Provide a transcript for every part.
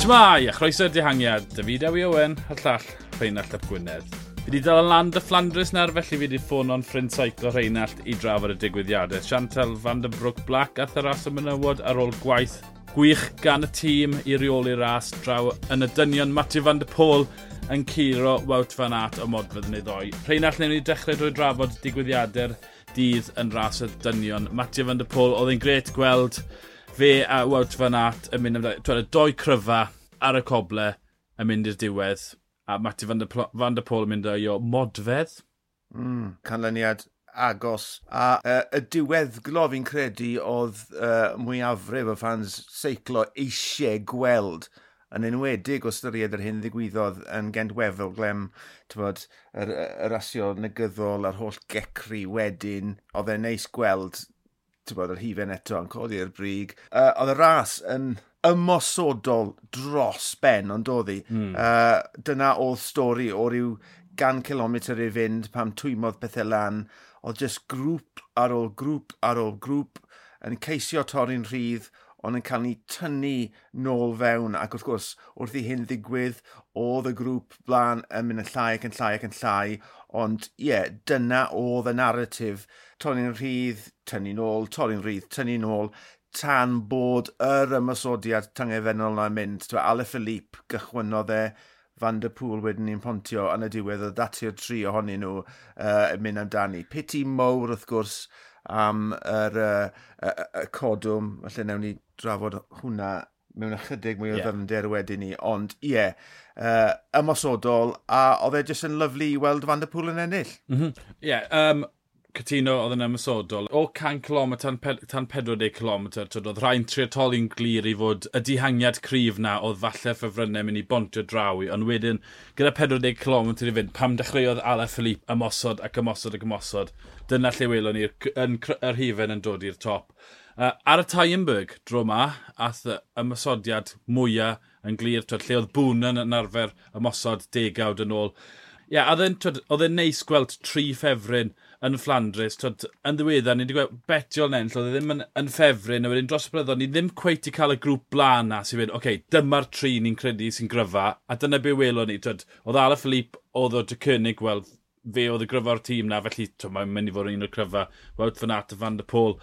Shmai, a chroeso'r dihangiad, David Ewi Owen, a llall Rheinald Ap Gwynedd. Fi wedi dal yn land y Flandres nawr, felly fi wedi ffono'n ffrind saico Rheinald i drafod y digwyddiadau. Chantal van den Broek Black a Tharas y Mynywod ar ôl gwaith gwych gan y tîm i reoli'r ras draw yn y dynion Matthew van der Pôl yn curo Wout van Aert o modfedd ei ddoi. Rheinald newn ni dechrau drwy drafod digwyddiadau'r dydd yn ras y dynion. Matthew van der Pôl, oedd e'n gret gweld fe a Wout Van Aert yn mynd amdano, twed, y doi cryfa ar y coble yn mynd i'r diwedd, a Matty Van der, Van der Pôl yn mynd o'i o modfedd. Mm, canlyniad agos. A uh, y diweddglo fi'n credu oedd uh, mwyafrif o fans seiclo eisiau gweld yn enwedig o styried yr hyn ddigwyddodd yn gendwefel glem bod, yr, yr asio negyddol a'r holl gecri wedyn, oedd e'n neis gweld bod, yr hifen eto yn codi'r brig. Uh, oedd y ras yn ymosodol dros ben, ond oedd hi. Mm. Uh, dyna oedd stori o ryw gan kilometr i fynd pam twymodd pethau lan. Oedd jyst grŵp ar ôl grŵp ar ôl grŵp yn ceisio torri'n rhydd ond yn cael ni tynnu nôl fewn. Ac wrth gwrs, wrth i hyn ddigwydd, oedd y grŵp blaen yn mynd yn llai ac yn llai ac yn llai. Ond ie, yeah, dyna oedd y narratif. Torri'n rhydd, tynnu nôl, torri'n rhydd, tynnu nôl tan bod yr ymysodiad tyngefennol na'n mynd. Twa, Ale Philippe gychwynodd e, Van der Pŵl wedyn ni'n pontio yn y diwedd o ddatio'r tri ohonyn nhw uh, yn mynd amdani. Piti mowr wrth gwrs am yr, y, y codwm, felly newn ni drafod hwnna mewn ychydig mwy o yeah. ddyfnder wedyn ni, ond ie, yeah, uh, ymosodol, a oedd e jyst yn lyflu i weld Van der Pŵl yn ennill. Mhm. Ie, mm -hmm. yeah, um, Cytuno, oedd yn ymysodol. O 100 km tan, tan 40 km, oedd rhai'n triatoli'n glir i fod y dihangiad cryf na oedd falle ffefrynnau mynd i bontio draw i, ond wedyn gyda 40 km i fynd, pam dechreuodd Ala Philippe ymosod ac ymosod ac ymosod, dyna lle welon ni'r yr hifen yn dod i'r top. Uh, ar y Tyenberg, dro ma, ath y ymosodiad mwyaf yn glir, twyd, lle oedd Bwnan yn arfer ymosod degawd yn ôl. Ie, yeah, oedd e'n neis gweld tri ffefryn yn Flandres. Twyd, yn ddiweddar, ni wedi gweld betiol nenll, oedd e ddim yn, yn ffefryn, a wedyn dros y bryddon, ni ddim cweith i cael y grŵp blaen na sy'n fynd, oce, okay, dyma'r tri ni'n credu sy'n gryfa, a dyna be welon ni. Twyd, oedd Ala Philippe, oedd o dy cynnig, wel, fe oedd y gryfa o'r tîm na, felly twyd, mae'n mynd i fod yn un o'r cryfa, Wout van Aert a Van der Pôl.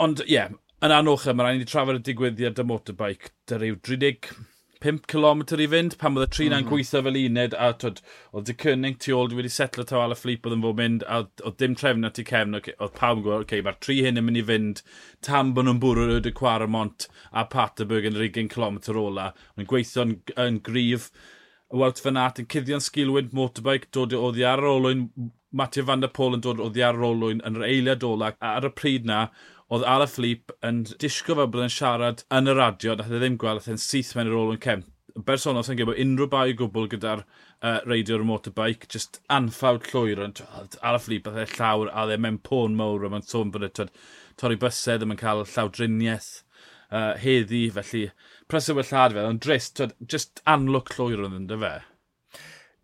Ond, ie, yeah, yn anochel, mae rhaid i ni trafod y digwyddiad y motorbike, dy ryw 30 5 km i fynd, pan oedd y trin mm. gweithio fel uned, a twyd, oedd dy cynnig tu ôl, wedi setlo taw al y fflip oedd yn fod mynd, a oedd dim trefn at i cefn, oedd pawb yn gweld, okay, mae'r tri hyn yn mynd i fynd, tam bod nhw'n bwrw y Cwaramont a Paterberg yn yr 20 km ola. Oedd gweithio yn, yn grif, Wout Van Aert yn cuddio'n sgilwyd motorbike, dod o ddi ar olwyn, Matthew Van Der Pôl yn dod o ddi ar olwyn yn yr eiliad ola, a ar y pryd na, oedd Ala Alaphilippe yn disgo fel bod yn siarad yn y radio, nath e ddim gweld e'n syth mewn i'r ôl yn cemp. Bersonol sy'n gwybod unrhyw bai o gwbl gyda'r uh, radio'r motorbike, just anffawd llwyr, ond Ala Alaphilippe oedd e llawr a dde mewn pôn mowr, a mae'n sôn bod e torri bysau ddim yn cael llawdriniaeth uh, heddi, felly prysau wellad fel, ond drist, twyd, just anlwc llwyr oedd yn dy fe.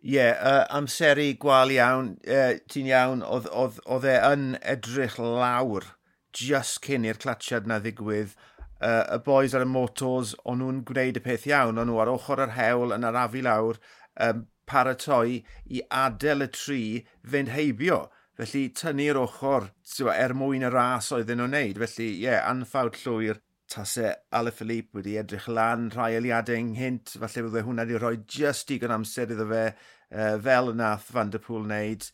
Ie, yeah, uh, amseru gwael iawn, uh, ti'n iawn, oedd e yn edrych lawr just cyn i'r clatsiad na ddigwydd, uh, y boys ar y motors, o'n nhw'n gwneud y peth iawn, o'n nhw ar ochr yr hewl yn arafu lawr, um, paratoi i adael y tri fynd heibio. Felly, tynnu'r ochr er mwyn y ras oedden nhw'n wneud. Felly, ie, yeah, anffawd llwyr tasau Alaphilippe wedi edrych lan rhai eliadau ynghynt. Falle bydde hwnna wedi rhoi just digon amser iddo fe uh, fel y nath Van Der Pŵl wneud,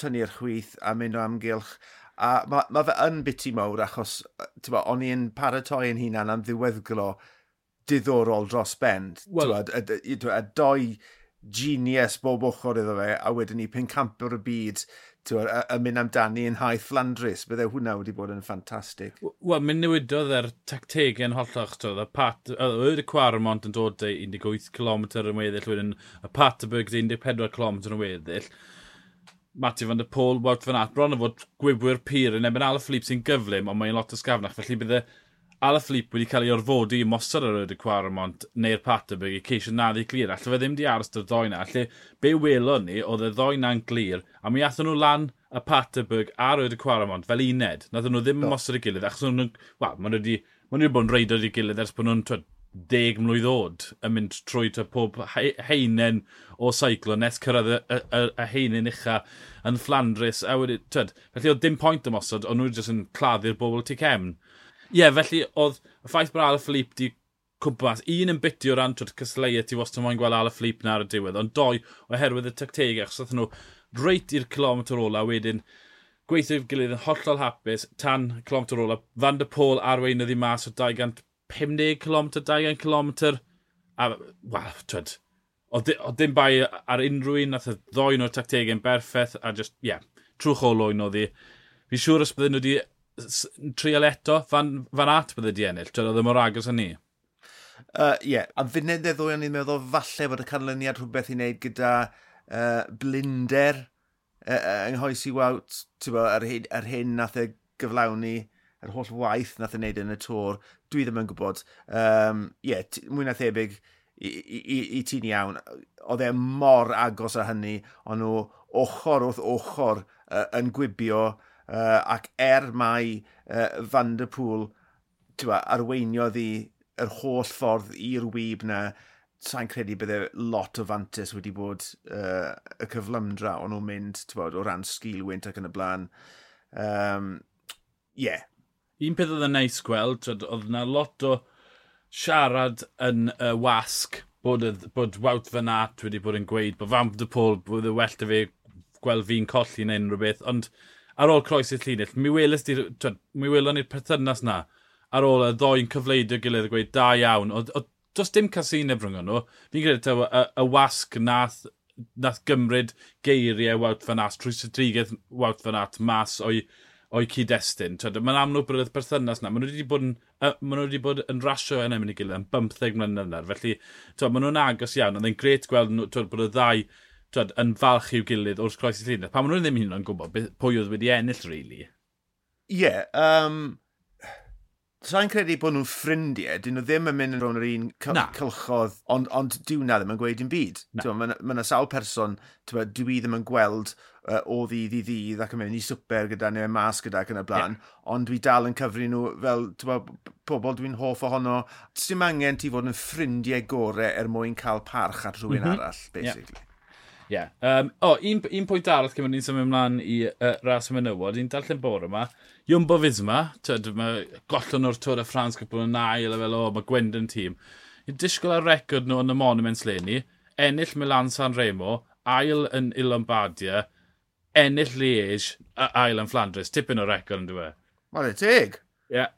tynnu'r chwith a mynd o amgylch. A mae ma fe yn biti mawr achos, bo, o'n i'n paratoi yn hunan am ddiweddglo diddorol dros bend. Well, a, a, a a doi genius bob ochr iddo fe, a wedyn ni pen camper y byd yn mynd amdani yn haith Flandris. Bydde hwnna wedi bod yn ffantastig. Wel, mynd newidodd e'r tactegau yn hollach. Oedd y pat, oedd y Cwarmont yn dod 18 km yn weddill, wedyn y Paterberg 14 km yn weddill. Matthew van der Pôl, Wout van Aert, bron o fod gwybwyr pyr yn ebyn Alaphilippe sy'n gyflym, ond mae'n lot o sgafnach, felly bydde Alaphilippe wedi cael ei orfodi i mosod ar y Cwarmont neu'r Paterberg i ceisio naddi glir. Alla fe ddim di aros dy'r ddoi na. Alla be welon ni oedd y ddoi na'n glir, a mi athyn nhw lan y Paterberg ar y Cwarmont fel uned. Nathyn nhw ddim yn mosod i gilydd, achos nhw'n... Wel, maen nhw wedi... Maen nhw wedi bod yn reidio i gilydd ers bod nhw'n deg mlynedd oed yn mynd trwy ta pob heinen o seiclo nes cyrraedd y, y, y, y heinen ucha yn Flandris. A wedi, tyd, felly oedd dim pwynt ymosod, ond nhw jyst yn claddu'r bobl tu cefn. Ie, yeah, felly oedd y ffaith bod Ala Philippe di cwmpas, un yn biti o ran trwy'r cysleu ti wastad moyn gweld Ala Philippe ar y diwedd, ond doi oherwydd y tacteg achos oedd nhw reit i'r kilometr ola wedyn gweithio'r gilydd yn hollol hapus tan kilometr ola. Van der Pôl arweinydd i mas o 200 50 km, 20 km, a, wel, twyd, oedd dim bai ar unrhyw un, nath y ddoen o'r tactegau'n berffaith, a just, ie, yeah, trwch o loen oedd hi. Fi'n siŵr os bydden nhw wedi trial eto, fan, fan at bydde di ennill, twyd, oedd y e mor agos yn ni. Ie, uh, yeah. a funed neu ddwy o'n i'n meddwl falle bod y canlyniad rhywbeth i wneud gyda uh, blinder uh, yng nghoes i wawt, ti'n bod, ar, ar hyn nath e gyflawni yr holl waith nath ei wneud yn y tŵr, dwi ddim yn gwybod. Um, yeah, mwy na thebyg i, i, i ti'n iawn, oedd e mor agos â hynny, ond nhw ochr wrth ochr uh, yn gwibio, uh, ac er mai uh, Van der Pŵl arweiniodd i yr holl ffordd i'r wyb na, sa'n credu bydde lot o fantus wedi bod uh, y cyflymdra o'n nhw'n mynd bod, o ran sgilwynt ac yn y blaen. Um, yeah, un peth oedd yn neis gweld, oedd yna lot o siarad yn y uh, wasg bod, bod Wout Van Aert wedi bod yn gweud bod Van de Pôl bod y well da fi gweld fi'n colli neu unrhyw beth, ond ar ôl croes i'r llinell, mi welys di, mi welon ni'r perthynas na ar ôl y ddoi'n cyfleidio gilydd a gweud da iawn. O, o, does dim casineb rhwng nhw. Fi'n credu y, y wasg nath, nath gymryd geiriau Wout Van Aert, trwy sytrigedd Wout Van Aert mas o'i o'i cyd-destun. Mae'n amlwg bod y perthynas na. Maen nhw wedi bod yn, uh, maen nhw wedi bod yn rasio yn emyn i gilydd yn 15 mlynedd yna. Felly, maen nhw'n agos iawn. Oedd e'n gret gweld twyd, bod y ddau twyd, yn falch i'w gilydd wrth croes i llunau. Pa maen nhw ddim hyn yn gwybod pwy oedd wedi ennill, really. Ie, yeah, um, Sa'n credu bod nhw'n ffrindiau, dyn nhw ddim yn mynd yn rhwng yr un cylchodd, ond, ond dyw na ddim yn gweud yn byd. Mae yna ma sawl person, dwi, dwi ddim yn gweld uh, o ddydd i ddydd ac yn mynd i swper gyda neu mas gyda ac yn y blaen, yeah. ond dwi dal yn cyfri nhw fel bo, pobl dwi'n hoff ohono. Ti'n angen ti fod yn ffrindiau gorau er mwyn cael parch at rhywun mm -hmm. arall, basically. Yeah. Yeah. Um, o, oh, un, un pwynt arall cyn ni'n symud ymlaen i uh, ras y menywod, i'n darllen bore yma. Jumbo Fisma, tyd, mae gollon o'r Tôr y Ffrans cwpl yn ail a fel, o, oh, mae Gwendon tîm. I'n disgwyl ar record nhw yn y Monuments Leni, ennill Milan San Remo, ail yn Ilombardia, ennill Liege, ail yn Flandres. Tipyn o record yn dweud. Mae'n teg. Ie. Yeah.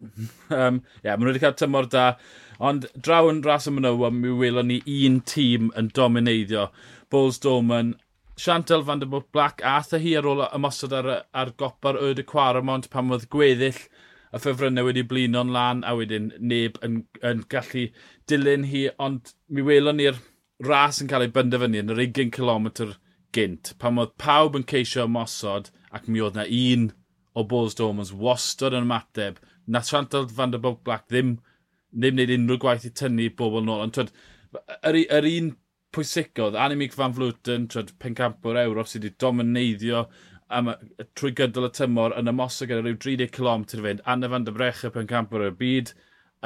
Um, yeah, maen nhw wedi cael tymor da. Ond draw yn ras y mynywa, mi welon ni un tîm yn domineiddio. Bulls Dorman, Chantal van der Boek Black, a atho e hi ar ôl ymosod ar, ar gopa'r yd y Cwaramont pan oedd gweddill y ffefrynnau wedi blino'n lan a wedyn neb yn, yn gallu dilyn hi. Ond mi welon ni'r ras yn cael ei benderfynu yn yr 20 km gynt. Pan oedd pawb yn ceisio ymosod ac mi oedd na un o Bulls Dormans wastod yn ymateb na Chantal van der Bob Black ddim, ddim wneud unrhyw gwaith i tynnu bobl nôl. Ond twyd, yr, yr un pwysicodd, Animig Van Vluten, twyd, pencampwr Ewrop sydd wedi domineiddio am, trwy gydol y tymor yn ymosod gyda rhyw 30 km fynd, Anna van der Brecha pencampwr y byd,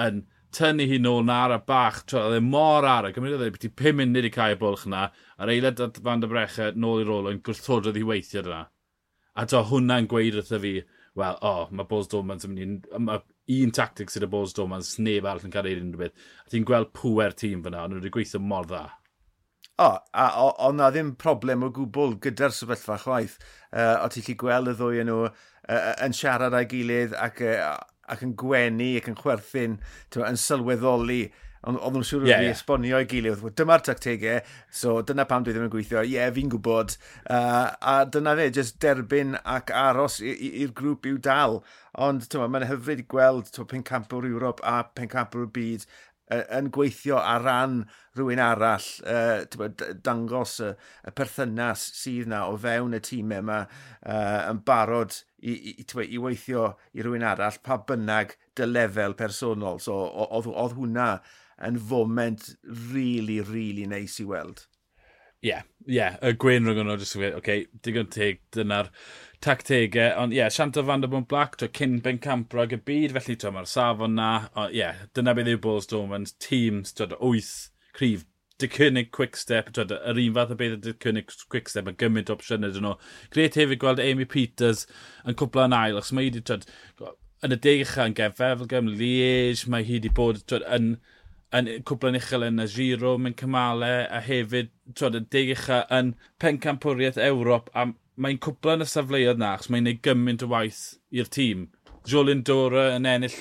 yn tynnu hi nôl na ar y bach, twyd, oedd e mor ar y, gymryd oedd e beth i 5 munud i cael y bwlch yna, a'r eilad at Van der Brecha nôl i'r ôl yn gwrthododd i weithio yna. A to hwnna'n gweud wrtho fi, wel, o, oh, mae Bulls Dormans yn mynd i... Mae un tactic sydd y Bulls Dormans, neb arall yn cael ei unrhyw beth. A ti'n gweld pwer tîm fyna, ond nhw wedi gweithio mor dda. O, a ond na ddim problem o gwbl gyda'r sefyllfa chwaith. Uh, o ti'n lli gweld y ddwy yn nhw uh, yn siarad â'i gilydd ac, uh, ac yn gwenu ac yn chwerthin, yn sylweddoli ond oedd nhw'n siŵr yeah, yeah. esbonio i gilydd, dyma'r tactegau, so dyna pam dwi ddim yn gweithio, ie, yeah, fi'n gwybod, uh, a dyna fe, jyst derbyn ac aros i'r grŵp i'w dal, ond mae'n hyfryd gweld pencampwr Ewrop a pencampwr y byd uh, yn gweithio ar ran rhywun arall, uh, dangos y, y perthynas sydd na o fewn y tîmau yma uh, yn barod i, i, i, i weithio i rhywun arall, pa bynnag dy lefel personol. So, oedd hwnna yn foment really, really neis i weld. Ie, yeah, ie, yeah, y gwein rhwng nhw, jyst oce, okay, digon teg, dyna'r tactegau, ond ie, yeah, Sianto van der Bont Black, to cyn Ben Camprog y byd, felly to mae'r safon na, ond ie, yeah, dyna beth yw Bulls Dormans, teams, to wyth, cryf, Dycynnig Quickstep, to yr un fath o beth y quick step, mae gymaint o opsiynau dyn nhw. Gret hefyd gweld Amy Peters yn cwpla yn ail, achos mae hi wedi, yn y deg uchaf yn gefel, fel gym Liege, mae hi wedi bod twyd, yn yn cwbl yn uchel yn y giro, mewn cymalau, a hefyd, twyd, y deg uchel yn pencampwriaeth Ewrop, a mae'n cwbl yn y safleoedd na, achos mae'n neud gymaint o waith i'r tîm. Jolyn Dora yn ennill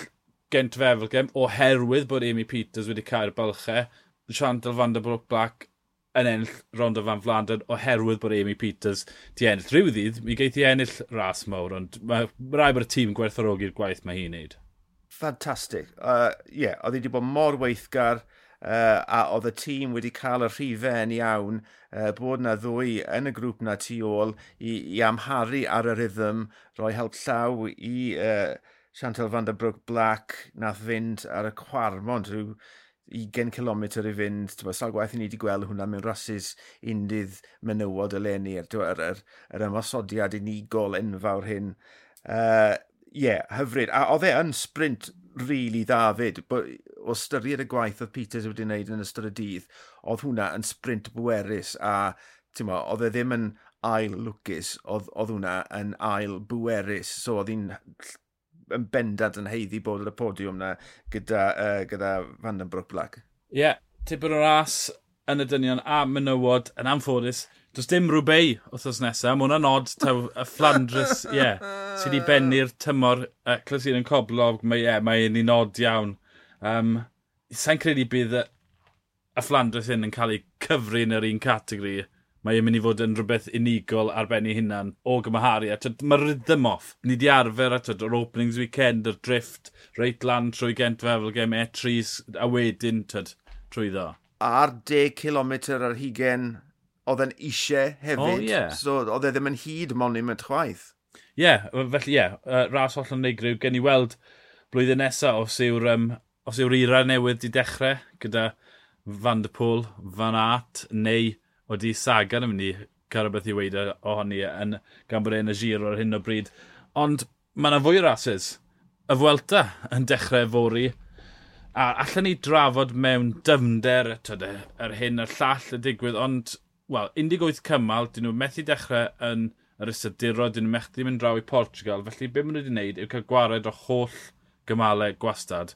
gent fefelgem, oherwydd bod Amy Peters wedi cael y bylchau. Chantal van der Broek Black yn ennill Rondo Van Flandern oherwydd bod Amy Peters di ennill. Rhyw ddydd, mi geith i ennill ras mawr, ond mae rai bod y tîm gwerthorogi'r gwaith mae hi'n neud ffantastig. Uh, yeah, oedd hi wedi bod mor weithgar uh, a oedd y tîm wedi cael y rhifen iawn uh, bod na ddwy yn y grŵp na tu ôl i, i amharu ar y rhythm, roi help llaw i uh, Chantal van der Broek Black nath fynd ar y cwarmon rhyw 20 km i fynd. Tywa, sal gwaith i ni wedi gweld hwnna mewn rhasys undydd menywod eleni, er, yr, yr, yr, yr ymosodiad unigol enfawr hyn. Uh, yeah, hyfryd. A oedd e yn sprint rili really dda fyd. O styried y gwaith oedd Peters wedi wneud yn ystod y dydd, oedd hwnna yn sprint bwerus a mo, oedd e ddim yn ail lwcus, oedd, oedd hwnna yn ail bwerus. So oedd hi'n yn bendant yn heiddi bod ar y podiwm na gyda, uh, gyda Vandenbroek Black. Ie, yeah, tipyn o'r ras yn y dynion a menywod yn amffodus Does dim rhywbeth wythnos nesaf, mae hwnna'n od, taw, y Flandres, ie, yeah, sydd wedi bennu'r tymor uh, Clysir yn Coblog, mae yeah, mae'n un od iawn. Um, Sa'n credu bydd y, y Flandres hyn yn cael ei cyfru yn yr un categori. Mae e'n mynd i fod yn rhywbeth unigol ar ben ei hunan o gymharu. Mae rhythm off. Ni di arfer at yr openings weekend, yr drift, reit lan trwy gent fel gem E3 a wedyn tyd, trwy ddo. Ar 10 km ar hugen oedd yn eisiau hefyd. Oh, yeah. So, oedd e ddim yn hyd monument chwaith. Ie, yeah, felly ie, yeah, uh, ras holl yn neigryw. Gen i weld blwyddyn nesaf os yw'r um, os yw'r era newydd i dechrau gyda Van der Pôl, Van Aert, neu oeddi Sagan yn mynd i cael beth i weid ohoni yn gan bod e'n y gir ar hyn o bryd. Ond mae yna fwy o rases. Y Fwelta yn dechrau fori. A allan ni drafod mewn dyfnder yr er hyn a'r llall y digwydd, ond wel, 18 cymal, dyn nhw methu dechrau yn yr ysadurod, dyn nhw methu mynd draw i Portugal, felly be maen nhw wedi gwneud yw cael gwared o holl gymalau gwastad.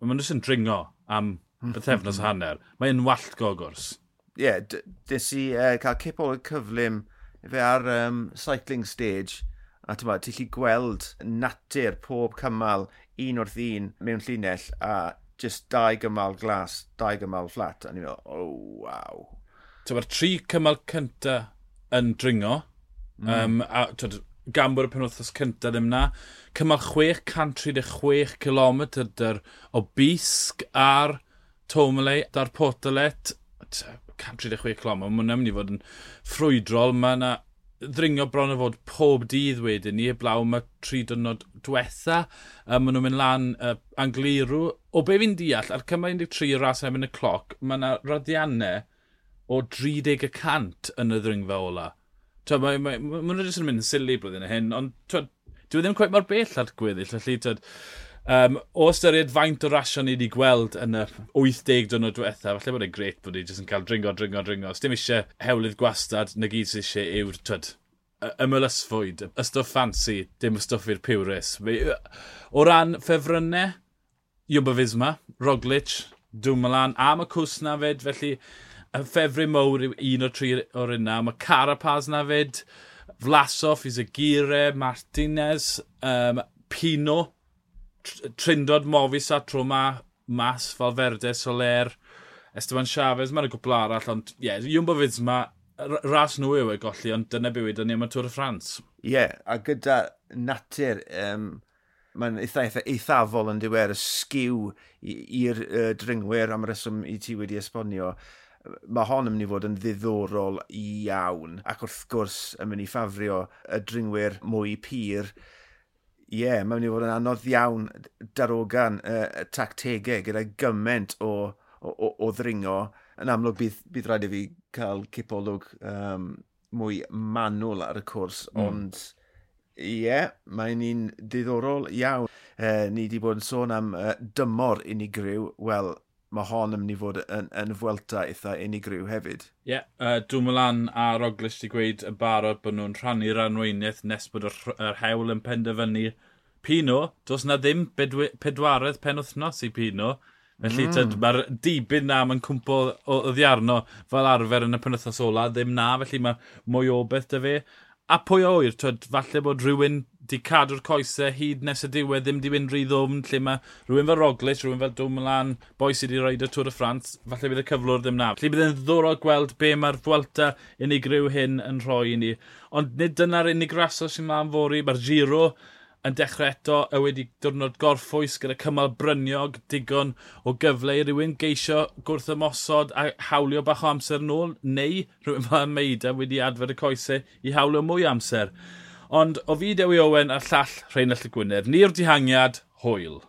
Maen nhw sy'n dringo am bythefnos hanner. Mae'n wallt gogwrs. Ie, yeah, des i uh, cael cipol y cyflym fe ar um, cycling stage, a ti'n ti lli gweld natur pob cymal un wrth un mewn llinell, a just dau gymal glas, dau gymal fflat, a ni'n meddwl, oh, waw, mae'r tri cymal cynta yn dringo, mm. um, a twyd, gan bod y penwthos cynta ddim na, cymal 636 km dyr o Bisg a'r Tomalei, da'r Potolet, 136 km, mae hwnna'n mynd i fod yn ffrwydrol, mae yna ddringo bron o fod pob dydd wedyn ni, blaw mae tri dynod diwetha, um, maen nhw'n mynd lan uh, Angliru. O be fi'n deall, ar cymal 13 ras yn y cloc, mae yna raddiannau o 30 y cant yn y ddringfa ola. Mae'n ma, ma, ma, yn mynd yn sili blwyddyn hyn, ond twa, dwi e ddim gweith mor bell ar gweddill. Felly, twa, um, o ystyried faint o rasio ni wedi gweld yn y 80 dwrnod diwetha, falle bod e'n gret bod ni jyst yn cael dringo, dringo, dringo. Os dim eisiau hewlydd gwastad, na gyd sydd eisiau yw'r twyd, ymylysfwyd, y stwff fancy, dim y stwff i'r piwris. O ran ffefrynnau, Jumbo Fisma, Roglic, Dwmlan, am y cwsna fyd, felly y ffefru mowr yw un o tri o'r yna. Mae Carapaz na fyd, Vlasov, Izagire, Martinez, um, Pino, Trindod, Mofis a Troma, Mas, Falferde, Soler, Esteban Chavez, mae'n gwbl arall, ond ie, yeah, Jumbo Fidsma, ras nhw yw e golli, ond dyna bywyd o'n i am y Tŵr y Ffrans. Ie, yeah, a gyda natur, um, mae'n eitha, eitha eithafol yn diwer y sgiw i'r uh, dringwyr am reswm i ti wedi esbonio mae hon yn mynd i fod yn ddiddorol iawn. Ac wrth gwrs, yn mynd i ffafrio y dringwyr mwy pyr Ie, yeah, mae'n mynd i fod yn anodd iawn darogan uh, tactegau gyda gymaint o, o, o, o ddringo. Yn amlwg, bydd, bydd rhaid i fi cael cipolwg um, mwy manwl ar y cwrs, mm. ond... Ie, yeah, mae'n un diddorol iawn. E, ni wedi bod yn sôn am uh, dymor unigryw. Wel, mae hon yn mynd i fod yn, yn fwelta eitha unigryw hefyd. Ie, yeah, uh, dwi'n mylan a oglys i gweud yn barod bod nhw'n rhannu'r anweiniaeth nes bod yr, yr hewl yn penderfynu Pino. Does na ddim pedwaredd penwthnos i Pino. Felly mm. mae'r dibyn na mae'n cwmpo o, o ddiarno fel arfer yn y penwthnos ola, ddim na, felly mae mwy o beth dy fe. A pwy oer, twyd, falle bod rhywun di cadw'r coesau hyd nes y diwedd ddim di mynd rhy ddwm, lle mae rhywun fel Roglic, rhywun fel Dwmlan, boi sydd wedi roed y Tŵr y Ffrans, falle bydd y cyflwr ddim na. Felly bydd yn ddorol gweld be mae'r Fwelta unigryw hyn yn rhoi i ni. Ond nid dyna'r unig raso sy'n ma'n fori, mae'r Giro yn dechrau eto a wedi diwrnod gorffwys gyda cymal bryniog digon o gyfle i rywun geisio gwrth ymosod a hawlio bach o amser yn ôl neu rhywun fel Meida wedi adfer y coesau i hawlio mwy amser. Ond o fi Dewi Owen a'r llall Rheinald y Gwynedd, ni'r dihangiad, hwyl.